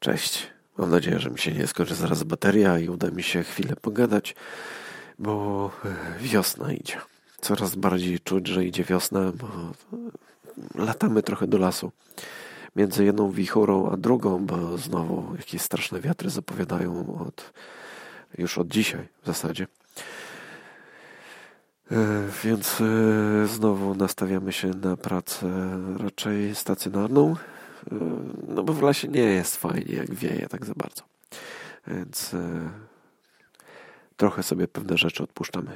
Cześć. Mam nadzieję, że mi się nie skończy zaraz bateria i uda mi się chwilę pogadać, bo e, wiosna idzie. Coraz bardziej czuć, że idzie wiosna, bo e, latamy trochę do lasu. Między jedną wichurą a drugą, bo znowu jakieś straszne wiatry zapowiadają od, już od dzisiaj w zasadzie. E, więc znowu nastawiamy się na pracę raczej stacjonarną, no bo w lesie nie jest fajnie, jak wieje tak za bardzo. Więc e, trochę sobie pewne rzeczy odpuszczamy.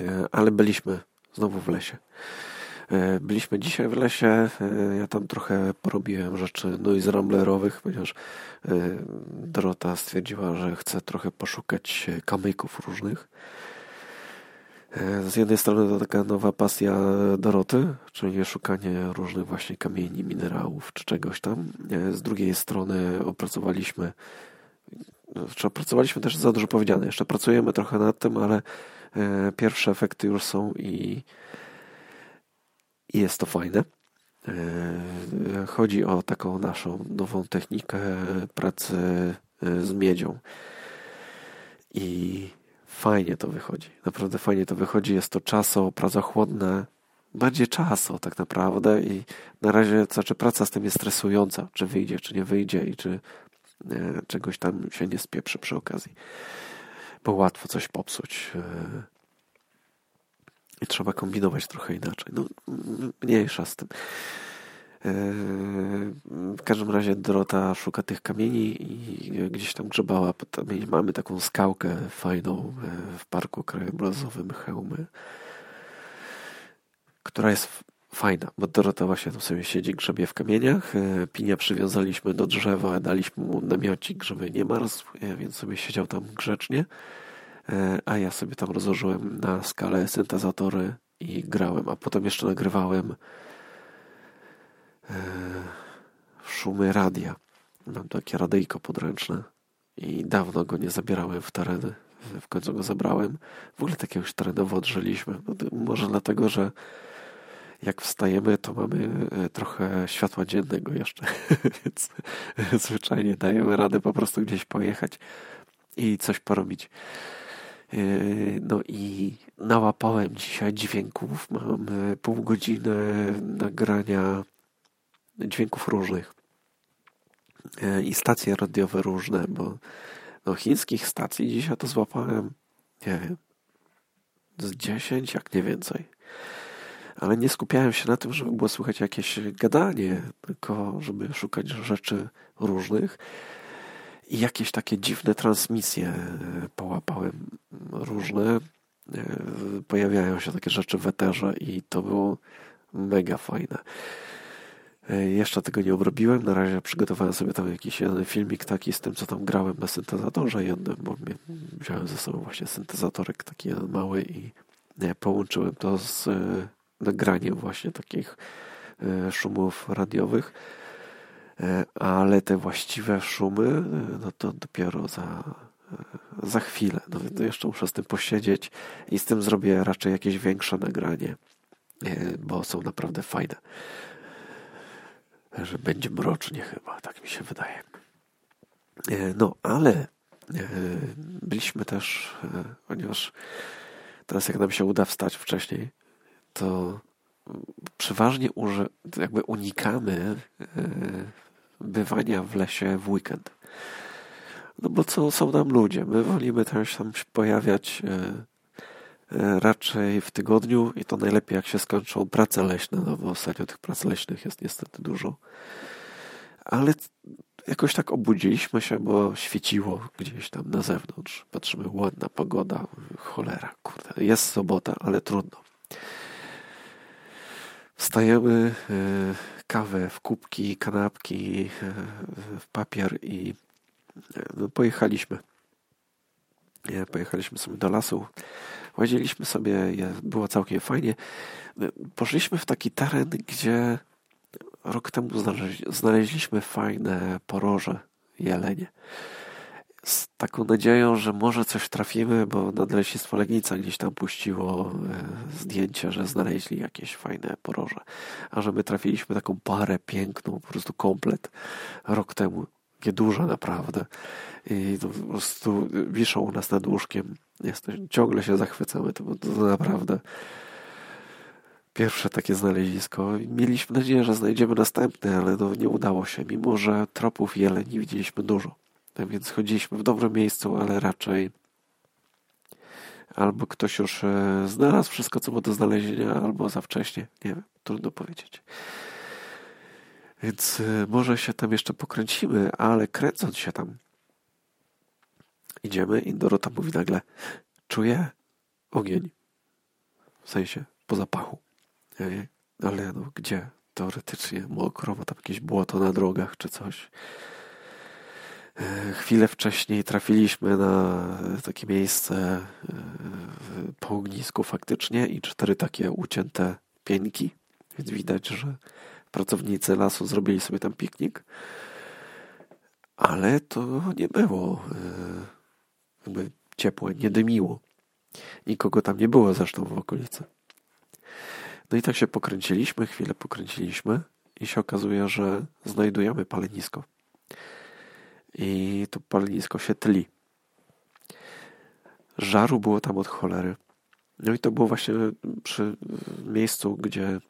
E, ale byliśmy znowu w lesie. Byliśmy dzisiaj w lesie. Ja tam trochę porobiłem rzeczy noise ramblerowych, ponieważ Dorota stwierdziła, że chce trochę poszukać kamyków różnych. Z jednej strony to taka nowa pasja Doroty, czyli szukanie różnych właśnie kamieni, minerałów czy czegoś tam. Z drugiej strony opracowaliśmy, czy opracowaliśmy też za dużo powiedziane. Jeszcze pracujemy trochę nad tym, ale e, pierwsze efekty już są i, jest to fajne. E, chodzi o taką naszą nową technikę pracy e, z miedzią. I fajnie to wychodzi. Naprawdę fajnie to wychodzi. Jest to czaso, pracochłodne, bardziej czaso tak naprawdę i na razie znaczy praca z tym jest stresująca, czy wyjdzie, czy nie wyjdzie i czy e, czegoś tam się nie spieprzy przy okazji. Bo łatwo coś popsuć. E, I trzeba kombinować trochę inaczej. No, mniejsza z tym. W każdym razie Dorota szuka tych kamieni i gdzieś tam grzebała. Mamy taką skałkę fajną e, w parku krajobrazowym Chełmy, która jest fajna, bo Dorota właśnie tam sobie siedzi, grzebie w kamieniach. E, Pinia przywiązaliśmy do drzewa, daliśmy mu namiocik, żeby nie marzł, więc sobie siedział tam grzecznie. A ja sobie tam rozłożyłem na skalę syntezatory i grałem, a potem jeszcze nagrywałem szumy radia. Mam takie radyjko podręczne i dawno go nie zabierałem w tereny. W końcu go zabrałem. W ogóle takiego już terenowo odżyliśmy. No, może dlatego, że jak wstajemy, to mamy e, trochę światła dziennego jeszcze, więc zwyczajnie dajemy radę po prostu gdzieś pojechać i coś porobić. E, no i nałapałem dzisiaj dźwięków. Mam pół godziny nagrania dźwięków różnych e, i stacje radiowe różne, bo no, chińskich stacji dzisiaj to złapałem, nie wiem, z 10, jak nie więcej. Ale nie skupiałem się na tym, żeby było słychać jakieś gadanie, tylko żeby szukać rzeczy różnych. I jakieś takie dziwne transmisje e, połapałem różne. E, pojawiają się takie rzeczy w eterze i to było mega fajne. E, jeszcze tego nie obrobiłem. Na razie przygotowałem sobie tam jakiś jeden filmik taki z tym, co tam grałem na syntezatorze jednym, bo wziąłem ze sobą właśnie syntezatorek taki jeden mały i nie, połączyłem to z e, nagraniem właśnie takich e, szumów radiowych. Ale te właściwe szumy, no to dopiero za, za chwilę. No, to jeszcze muszę z tym posiedzieć i z tym zrobię raczej jakieś większe nagranie, bo są naprawdę fajne że będzie mrocznie chyba, tak mi się wydaje. E, no, ale e, byliśmy też, e, ponieważ teraz jak nam się uda wstać wcześniej, to przeważnie jakby unikamy bywania w lesie w weekend. No bo co są nam ludzie? My wolimy też tam się pojawiać raczej w tygodniu i to najlepiej jak się skończą prace leśne, no bo ostatnio tych prac leśnych jest niestety dużo. Ale jakoś tak obudziliśmy się, bo świeciło gdzieś tam na zewnątrz. Patrzymy, ładna pogoda, cholera, kurde, jest sobota, ale trudno. Wstajemy, e, kawę w kubki, kanapki, e, w papier i no, pojechaliśmy. Pojechaliśmy sobie do lasu Łaziliśmy sobie, było całkiem fajnie. Poszliśmy w taki teren, gdzie rok temu znaleźliśmy fajne poroże jelenie. z taką nadzieją, że może coś trafimy, bo Nadleśnictwo Legnica gdzieś tam puściło e, zdjęcie, że znaleźli jakieś fajne poroże. A że my trafiliśmy taką parę piękną, po prostu komplet rok temu. Nieduże naprawdę. I to po prostu wiszą u nas nad łóżkiem. Jest, ciągle się zachwycamy. To, to naprawdę pierwsze takie znalezisko. Mieliśmy nadzieję, że znajdziemy następne, ale no nie udało się, mimo że tropów jeleni widzieliśmy dużo. Tak więc chodziliśmy w dobrym miejscu, ale raczej albo ktoś już e, znalazł wszystko, co było do znalezienia, albo za wcześnie. Nie wiem, trudno powiedzieć. Więc e, może się tam jeszcze pokręcimy, ale kręcąc się tam idziemy i Dorota mówi nagle czuję ogień. W sensie, po zapachu. Ale no gdzie? Teoretycznie mokro, ma tam jakieś błoto na drogach czy coś. E, chwilę wcześniej trafiliśmy na takie miejsce e, po ognisku faktycznie i cztery takie ucięte pieńki, więc widać, że pracownicy lasu zrobili sobie tam piknik. Ale to nie było e, jakby ciepłe, nie dymiło. Nikogo tam nie było zresztą w okolicy. No i tak się pokręciliśmy, chwilę pokręciliśmy i się okazuje, że znajdujemy palenisko i to palenisko się tli. Żaru było tam od cholery. No i to było właśnie przy miejscu, gdzie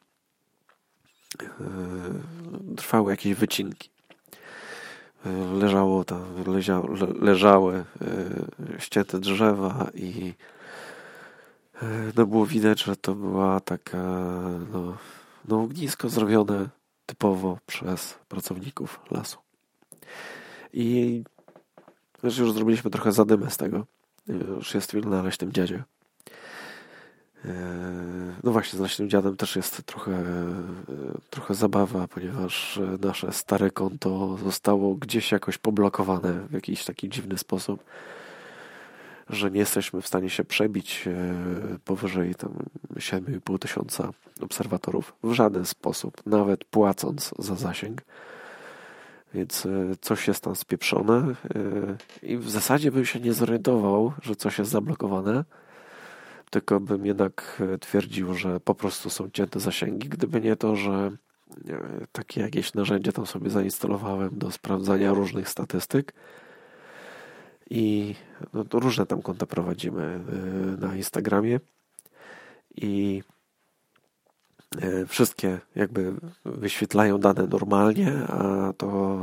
trwały jakieś wycinki. E, leżało tam, lezia, leżały e, ścięte drzewa i no było widać, że to była taka no, no ognisko zrobione typowo przez pracowników lasu. I już zrobiliśmy trochę zadymę z tego. Już jest film na Leśnym Dziadzie. E, no właśnie, z Leśnym Dziadem też jest trochę, e, trochę zabawa, ponieważ nasze stare konto zostało gdzieś jakoś poblokowane w jakiś taki dziwny sposób, że nie jesteśmy w stanie się przebić e, powyżej tam 7,5 tysiąca obserwatorów w żaden sposób, nawet płacąc za zasięg. Więc e, coś jest tam spieprzone e, i w zasadzie bym się nie zorientował, że coś jest zablokowane, tylko bym jednak e, twierdził, że po prostu są cięte zasięgi, gdyby nie to, że takie jakieś narzędzie tam sobie zainstalowałem do sprawdzania różnych statystyk i no, różne tam konta prowadzimy na Instagramie i E, wszystkie jakby wyświetlają dane normalnie, a to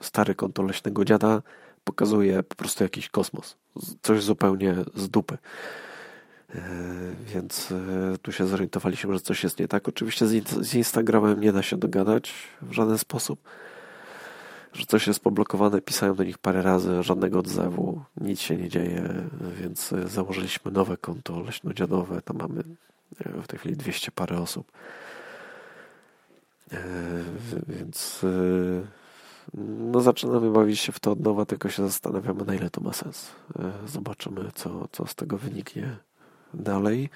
stary konto leśnego dziada pokazuje po prostu jakiś kosmos. Coś zupełnie z dupy. E, więc e, tu się zorientowaliśmy, że coś jest nie tak. Oczywiście z Instagramem nie da się dogadać w żaden sposób. Że coś jest poblokowane, pisałem do nich parę razy, żadnego odzewu, nic się nie dzieje, więc założyliśmy nowe konto leśnodziadowe. Tam mamy w tej chwili 200 parę osób. E, więc e, no zaczynamy bawić się w to od nowa, tylko się zastanawiamy, na ile to ma sens. E, zobaczymy, co, co z tego wyniknie dalej.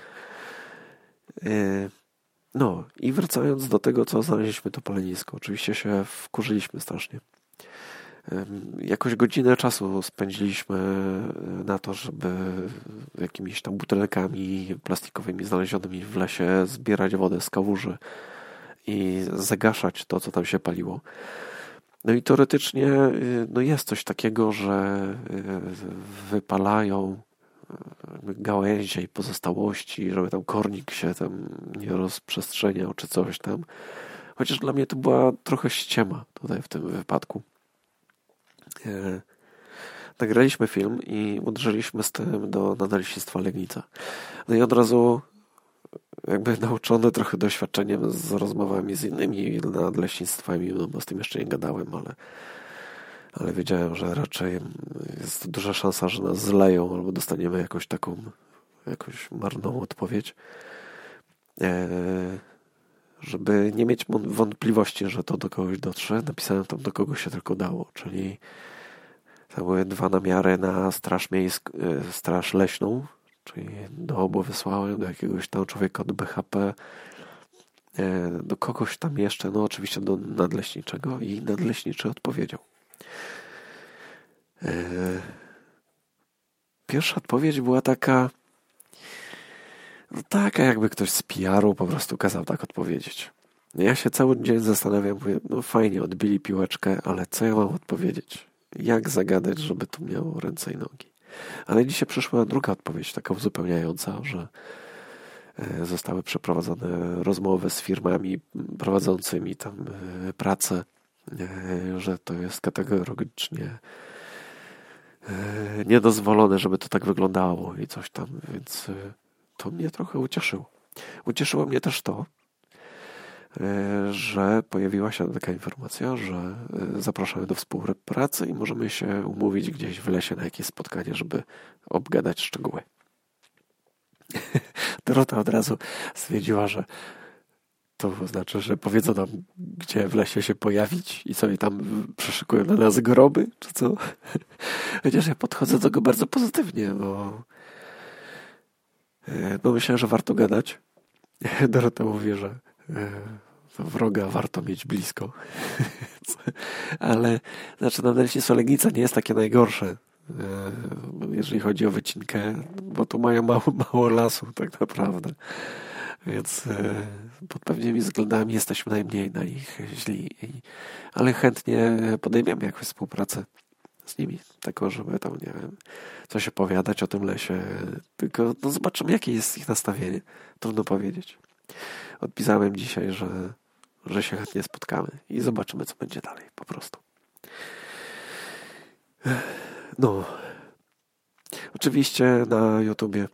No i wracając do tego, co znaleźliśmy to palenisko. Oczywiście się wkurzyliśmy strasznie. Jakoś godzinę czasu spędziliśmy na to, żeby jakimiś tam butelkami plastikowymi znalezionymi w lesie zbierać wodę z kałuży i zagaszać to, co tam się paliło. No i teoretycznie y, no jest coś takiego, że y, wypalają gałęzie i pozostałości, żeby tam kornik się tam nie rozprzestrzeniał czy coś tam. Chociaż dla mnie to była trochę ściema tutaj w tym wypadku. E, nagraliśmy film i uderzyliśmy z tym do nadleśnictwa Legnica. No i od razu jakby nauczony trochę doświadczeniem z rozmowami z innymi nadleśnictwami, no bo z tym jeszcze nie gadałem, ale, ale wiedziałem, że raczej jest duża szansa, że nas zleją albo dostaniemy jakąś taką jakąś marną odpowiedź. E, żeby nie mieć wątpliwości, że to do kogoś dotrze, napisałem tam do kogo się tylko dało, czyli to były dwa namiary na straż, miejsk, e, straż leśną, czyli do obu wysłałem, do jakiegoś tam człowieka od BHP, e, do kogoś tam jeszcze, no oczywiście do nadleśniczego i nadleśniczy odpowiedział. E, pierwsza odpowiedź była taka no taka jakby ktoś z PR-u po prostu kazał tak odpowiedzieć. Ja się cały dzień zastanawiam, mówię, no fajnie, odbili piłeczkę, ale co ja mam odpowiedzieć? Jak zagadać, żeby to miało ręce i nogi? Ale dzisiaj przyszła druga odpowiedź, taka uzupełniająca, że e, zostały przeprowadzone rozmowy z firmami prowadzącymi tam e, pracę, że to jest kategoricznie niedozwolone, żeby to tak wyglądało i coś tam, więc to mnie trochę ucieszyło. Ucieszyło mnie też to, E, że pojawiła się taka informacja, że e, zapraszamy do współpracy i możemy się umówić gdzieś w lesie na jakieś spotkanie, żeby obgadać szczegóły. Dorota od razu stwierdziła, że to znaczy, że powiedzą nam, gdzie w lesie się pojawić i sobie tam przeszykują na nas groby, czy co? Chociaż ja podchodzę do tego bardzo pozytywnie, bo, e, bo myślę, że warto gadać. Dorota mówi, że wroga warto mieć blisko. Ale znaczy na Leśnictwo Legnica nie jest takie najgorsze, e, jeżeli chodzi o wycinkę, bo tu mają mało, mało lasu tak naprawdę. Więc e, pod pewnymi względami jesteśmy najmniej na nich źli. Ale chętnie podejmiemy jakąś współpracę z nimi. Taką, żeby tam, nie wiem, coś opowiadać o tym lesie. Tylko no, zobaczymy, jakie jest ich nastawienie. Trudno powiedzieć. Odpisałem dzisiaj, że że się chętnie spotkamy i zobaczymy, co będzie dalej, po prostu. No. Oczywiście na YouTubie,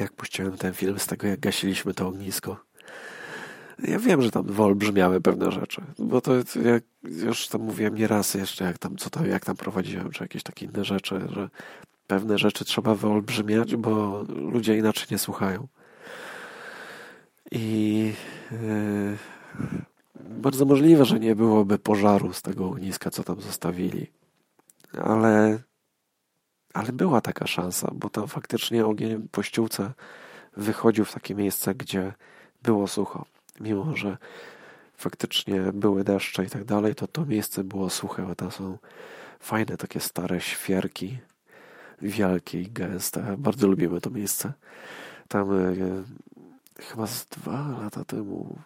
jak puściłem ten film z tego, jak gasiliśmy to ognisko, ja wiem, że tam wyolbrzymiały pewne rzeczy, bo to jak już tam mówiłem nieraz jeszcze, jak tam, co to, jak tam prowadziłem, czy jakieś takie inne rzeczy, że pewne rzeczy trzeba wyolbrzymiać, bo ludzie inaczej nie słuchają. I yy, bardzo możliwe, że nie byłoby pożaru z tego ogniska, co tam zostawili. Ale, ale była taka szansa, bo tam faktycznie ogień po ściółce wychodził w takie miejsce, gdzie było sucho. Mimo, że faktycznie były deszcze i tak dalej, to to miejsce było suche, bo tam są fajne takie stare świerki, wielkie i gęste. Bardzo lubimy to miejsce. Tam yy, chyba z dwa lata temu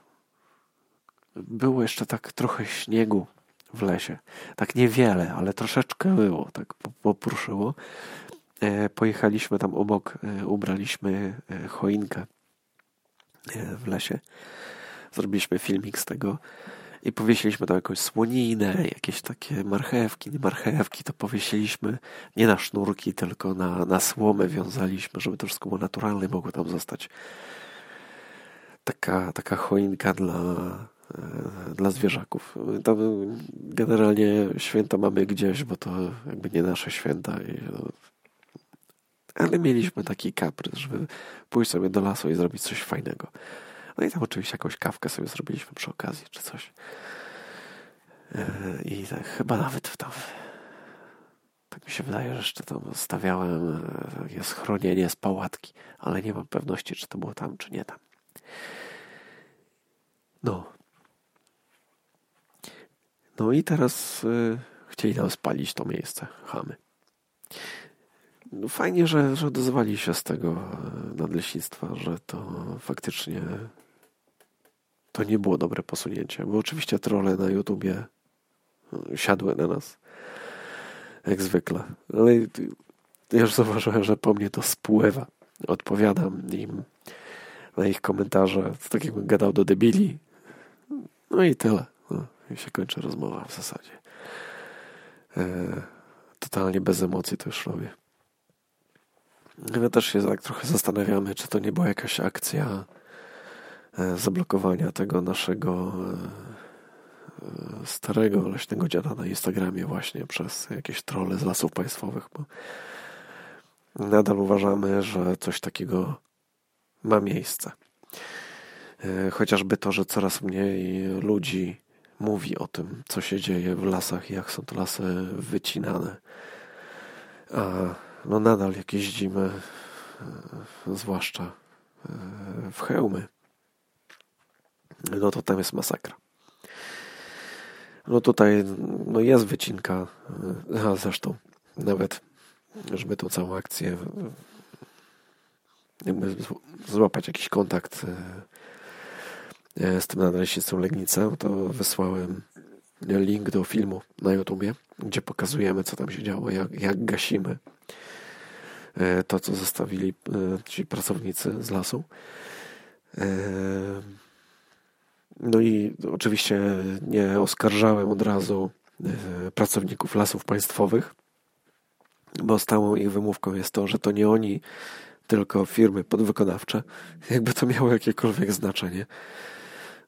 było jeszcze tak trochę śniegu w lesie. Tak niewiele, ale troszeczkę było, tak popruszyło. E, pojechaliśmy tam obok, e, ubraliśmy e, choinkę w lesie. Zrobiliśmy filmik z tego i powiesiliśmy tam jakąś słoninę, jakieś takie marchewki, nie marchewki, to powiesiliśmy nie na sznurki, tylko na, na słomę wiązaliśmy, żeby to wszystko było naturalne i mogło tam zostać taka, taka choinka dla, dla zwierzaków. Tam generalnie święta mamy gdzieś, bo to jakby nie nasze święta. No, ale mieliśmy taki kaprys, żeby pójść sobie do lasu i zrobić coś fajnego. No i tam oczywiście jakąś kawkę sobie zrobiliśmy przy okazji, czy coś. E, I tak, chyba nawet tam tak mi się wydaje, że jeszcze tam stawiałem e, takie schronienie z pałatki, ale nie mam pewności, czy to było tam, czy nie tam. No. No i teraz y, chcieli nam spalić to miejsce, chamy. No fajnie, że, że odezwali się z tego y, nadleśnictwa, że to faktycznie to nie było dobre posunięcie, bo oczywiście trole na YouTubie y, siadły na nas jak zwykle. Ale ja już zauważyłem, że po mnie to spływa. Odpowiadam im na ich komentarze, tak jakbym gadał do debili, no i tyle. I się kończy rozmowa w zasadzie. E, totalnie bez emocji to już robię. My też się tak trochę zastanawiamy, czy to nie była jakaś akcja e, zablokowania tego naszego e, starego leśnego dziada na Instagramie właśnie przez jakieś trole z lasów państwowych, bo nadal uważamy, że coś takiego ma miejsce. Chociażby to, że coraz mniej ludzi mówi o tym, co się dzieje w lasach jak są te lasy wycinane. A no nadal jak jeździmy, e, zwłaszcza e, w hełmy, no to tam jest masakra. No tutaj no jest wycinka, a zresztą nawet żeby tą całą akcję jakby złapać jakiś kontakt z tym nadleśnictwem Legnica, to wysłałem link do filmu na YouTubie, gdzie pokazujemy, co tam się działo, jak, jak gasimy to, co zostawili ci pracownicy z lasu. No i oczywiście nie oskarżałem od razu e, pracowników lasów państwowych, bo stałą ich wymówką jest to, że to nie oni, tylko firmy podwykonawcze. Jakby to miało jakiekolwiek znaczenie.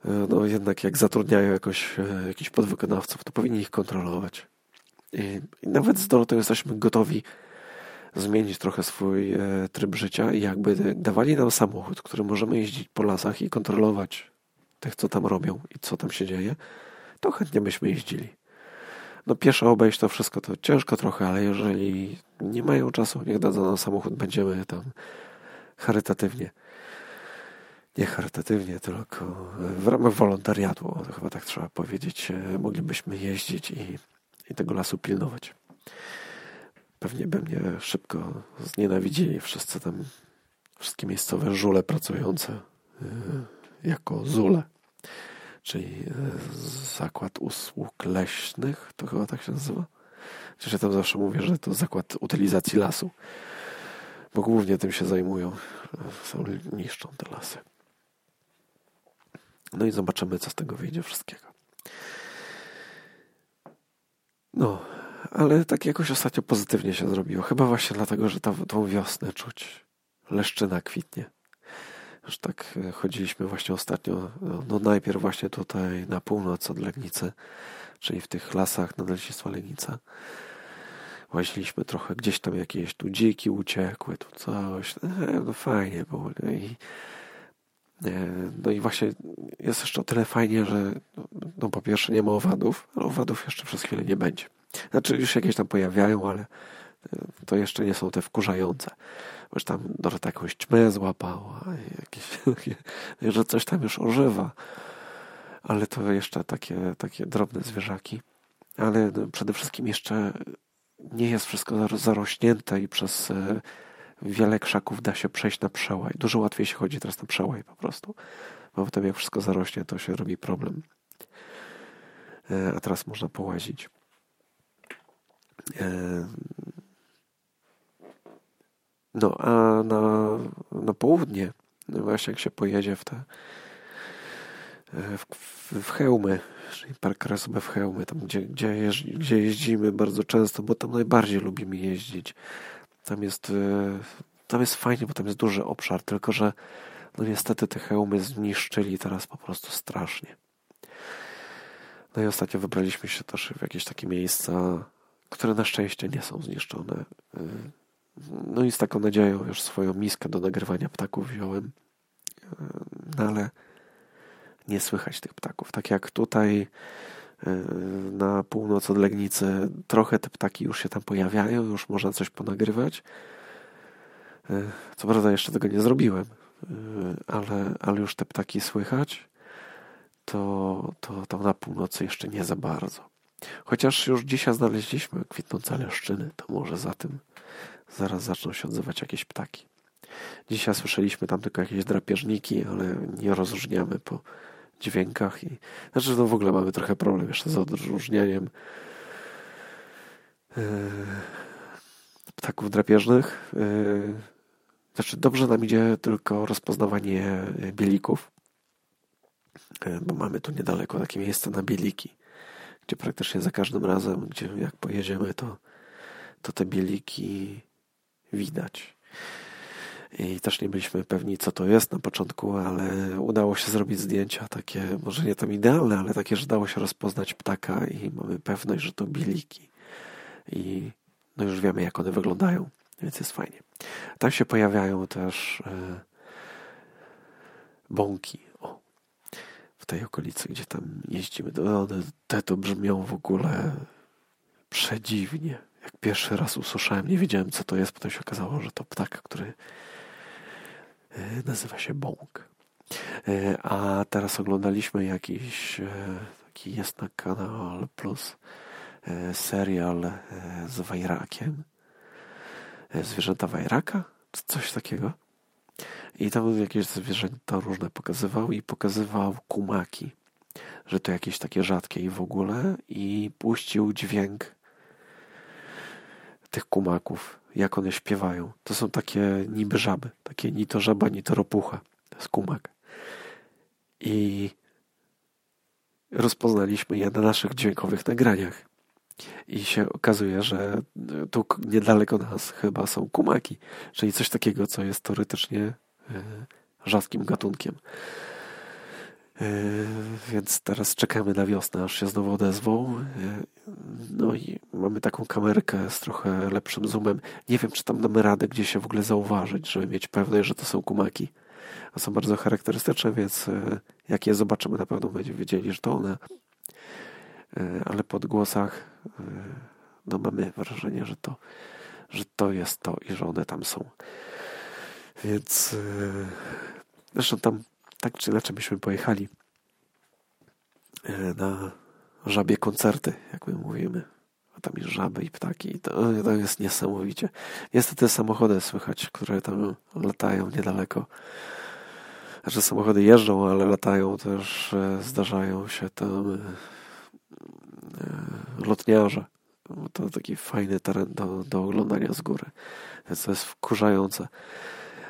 E, no jednak jak zatrudniają jakoś, e, jakichś podwykonawców, to powinni ich kontrolować. I, i nawet z Dorotą jesteśmy gotowi zmienić trochę swój tryb życia i jakby dawali nam samochód, który możemy jeździć po lasach i kontrolować tych, co tam robią i co tam się dzieje, to chętnie byśmy jeździli. No pieszo obejść to wszystko to ciężko trochę, ale jeżeli nie mają czasu, niech dadzą nam samochód, będziemy tam charytatywnie. Nie charytatywnie, tylko w ramach wolontariatu, chyba tak trzeba powiedzieć, e, moglibyśmy jeździć i, i tego lasu pilnować. Pewnie by mnie szybko znienawidzili wszyscy tam, wszystkie miejscowe żule pracujące e, jako ZULE, czyli e, Zakład Usług Leśnych, to chyba tak się nazywa. Chociaż ja tam zawsze mówię, że to Zakład Utylizacji Lasu, bo głównie tym się zajmują, niszczą te lasy. No i zobaczymy, co z tego wyjdzie wszystkiego. No, ale tak jakoś ostatnio pozytywnie się zrobiło. Chyba właśnie dlatego, że ta, tą wiosnę czuć. Leszczyna kwitnie. Już tak e, chodziliśmy właśnie ostatnio, no, no najpierw właśnie tutaj na północ od Legnicy, czyli w tych lasach nadleśnictwa Legnica. Łaziliśmy trochę, gdzieś tam jakieś tu dziki uciekły, tu coś. E, no fajnie było. I, no i właśnie jest jeszcze o tyle fajnie, że no po pierwsze nie ma owadów, ale owadów jeszcze przez chwilę nie będzie. Znaczy już jakieś tam pojawiają, ale to jeszcze nie są te wkurzające. Już tam Dorota jakąś ćmę złapała, jakieś, że coś tam już ożywa. Ale to jeszcze takie, takie drobne zwierzaki. Ale no, przede wszystkim jeszcze nie jest wszystko zarośnięte i przez e, wiele krzaków da się przejść na przełaj. Dużo łatwiej się chodzi teraz na przełaj po prostu. Bo potem jak wszystko zarośnie, to się robi problem. E, a teraz można połazić. E, no a na, na południe, no właśnie jak się pojedzie w te e, w, w Chełmy, czyli Park Krasowy w Chełmy, tam gdzie, gdzie, jeździ, gdzie jeździmy bardzo często, bo tam najbardziej lubimy jeździć. Tam jest, e, tam jest fajnie, bo tam jest duży obszar, tylko że no niestety te hełmy zniszczyli teraz po prostu strasznie. No i ostatnio wybraliśmy się też w jakieś takie miejsca, które na szczęście nie są zniszczone. E, no i z taką nadzieją już swoją miskę do nagrywania ptaków wziąłem. No ale nie słychać tych ptaków. Tak jak tutaj e, na północ od Legnicy trochę te ptaki już się tam pojawiają, już można coś ponagrywać. E, co prawda jeszcze tego nie zrobiłem, e, ale, ale już te ptaki słychać, to, to tam na północy jeszcze nie za bardzo. Chociaż już dzisiaj znaleźliśmy kwitnące leszczyny, to może za tym zaraz zaczną się odzywać jakieś ptaki. Dzisiaj słyszeliśmy tam tylko jakieś drapieżniki, ale nie rozróżniamy po dźwiękach i znaczy no w ogóle mamy trochę problem jeszcze z odróżnianiem yy, ptaków drapieżnych. Yy, znaczy dobrze nam idzie tylko rozpoznawanie bielików, yy, bo mamy tu niedaleko takie miejsce na bieliki, gdzie praktycznie za każdym razem, gdzie jak pojedziemy, to, to te bieliki widać. I też nie byliśmy pewni, co to jest na początku, ale udało się zrobić zdjęcia takie, może nie tam idealne, ale takie, że dało się rozpoznać ptaka i mamy pewność, że to biliki. I no już wiemy, jak one wyglądają, więc jest fajnie. Tam się pojawiają też e, bąki. O, w tej okolicy, gdzie tam jeździmy. One, te to brzmią w ogóle przedziwnie jak pierwszy raz usłyszałem, nie wiedziałem co to jest, potem się okazało, że to ptak, który nazywa się bąk. E, a teraz oglądaliśmy jakiś, e, taki jest na Kanal Plus, serial z Wajrakiem. zwierzęta wajraka, coś takiego. I tam jakieś zwierzęta różne pokazywał i pokazywał kumaki, że to jakieś takie rzadkie i w ogóle i puścił dźwięk tych kumaków, jak one śpiewają. To są takie niby żaby, takie ni to żaba, ni to ropucha. To jest kumak. I rozpoznaliśmy je na naszych dźwiękowych nagraniach. I się okazuje, że tu niedaleko nas chyba są kumaki, czyli coś takiego, co jest teoretycznie e, rzadkim gatunkiem. E, więc teraz czekamy na wiosnę, aż się znowu odezwą. E, no i mamy taką kamerkę z trochę lepszym zoomem. Nie wiem, czy tam damy radę gdzieś się w ogóle zauważyć, żeby mieć pewność, że to są kumaki. A są bardzo charakterystyczne, więc jak je zobaczymy, na pewno będziemy wiedzieli, że to one. Ale po odgłosach no mamy wrażenie, że to, że to jest to i że one tam są. Więc zresztą tam tak czy inaczej byśmy pojechali yy, na żabie koncerty, jak my mówimy. A tam jest żaby i ptaki. To, to jest niesamowicie. Niestety samochody słychać, które tam latają niedaleko. Znaczy samochody jeżdżą, ale latają też, e, zdarzają się tam lotniarze to taki fajny teren do, do oglądania z góry. Więc to jest wkurzające.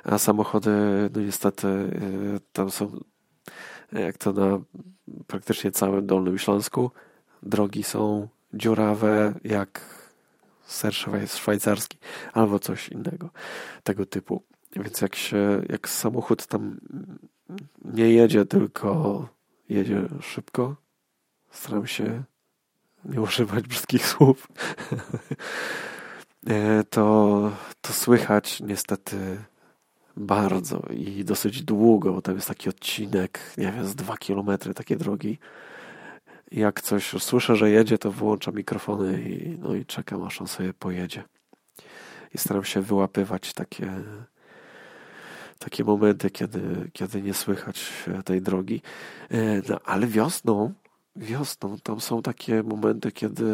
A samochody, no niestety, y, tam są, jak to na praktycznie całym Dolnym Śląsku, drogi są dziurawe jak ser szwajcarski albo coś innego tego typu. Więc jak się, jak samochód tam nie jedzie, tylko jedzie szybko, staram się nie używać brzydkich słów, e, to, to słychać niestety bardzo i dosyć długo, bo tam jest taki odcinek, nie wiem, z dwa kilometry takie drogi. Jak coś słyszę, że jedzie, to wyłączam mikrofony i, no i czekam, aż on sobie pojedzie. I staram się wyłapywać takie, takie momenty, kiedy, kiedy nie słychać tej drogi. E, no, ale wiosną wiosną tam są takie momenty, kiedy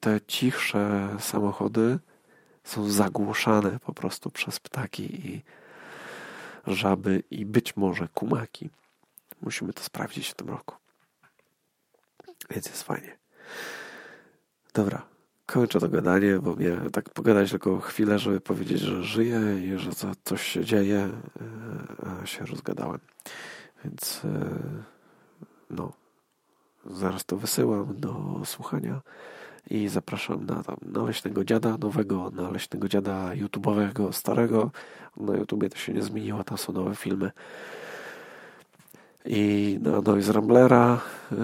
te cichsze samochody są zagłuszane po prostu przez ptaki i żaby i być może kumaki. Musimy to sprawdzić w tym roku. Więc jest fajnie. Dobra, kończę to gadanie, bo mnie tak pogadać tylko chwilę, żeby powiedzieć, że żyję i że coś się dzieje, e, a się rozgadałem. Więc e, no, Zaraz to wysyłam do słuchania i zapraszam na tam Leśnego Dziada nowego, na Leśnego Dziada YouTube'owego starego. Na YouTubie to się nie zmieniło, tam są nowe filmy. I na Noise Ramblera, y,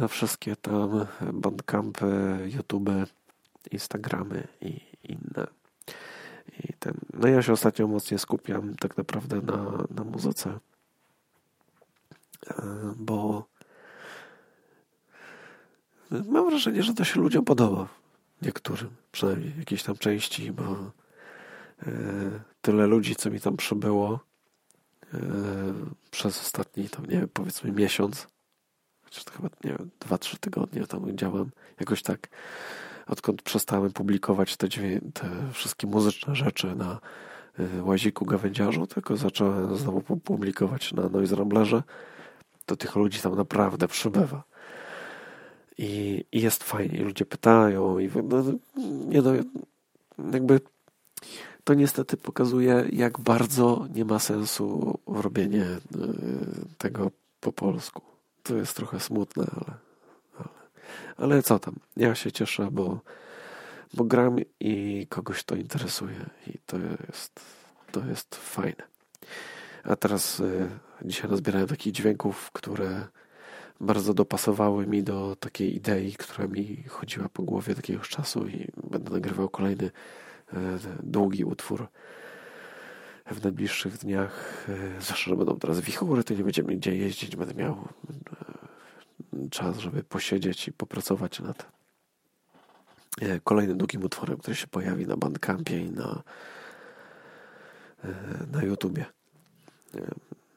na wszystkie tam bandcampy, YouTube, Instagramy i inne. I ten, no ja się ostatnio mocniej skupiam tak naprawdę na, na muzyce, y, bo mam wrażenie, że to się ludziom podoba. Niektórym, przynajmniej jakiejś tam części, bo e, tyle ludzi, co mi tam przybyło e, przez ostatni, tam nie wiem, powiedzmy miesiąc, chociaż to chyba, nie wiem, dwa, trzy tygodnie tam działam, jakoś tak, odkąd przestałem publikować te, te wszystkie muzyczne rzeczy na e, łaziku gawędziarzu, tylko zacząłem znowu publikować na Noise Ramblerze, to tych ludzi tam naprawdę przybywa. I, i jest fajnie, ludzie pytają i no, nie no, jakby to niestety pokazuje, jak bardzo nie ma sensu robienie e, tego po polsku. To jest trochę smutne, ale, ale, ale co tam. Ja się cieszę, bo, bo gram i kogoś to interesuje i to jest, to jest fajne. A teraz y, dzisiaj rozbierałem takich dźwięków, które bardzo dopasowały mi do takiej idei, która mi chodziła po głowie takiegoś czasu i będę nagrywał kolejny e, długi utwór w najbliższych dniach. E, zwłaszcza, że będą teraz wichury, to nie będziemy gdzie jeździć, będę miał e, czas, żeby posiedzieć i popracować nad kolejnym długim utworem, który się pojawi na Bandcampie i na na YouTubie.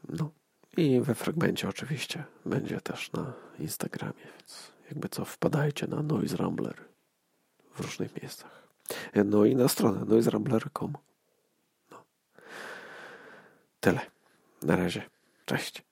No. I we fragmencie oczywiście będzie też na Instagramie, więc jakby co, wpadajcie na Noise Rambler w różnych miejscach. No i na stronę noiserambler.com. No. Tyle. Na razie. Cześć.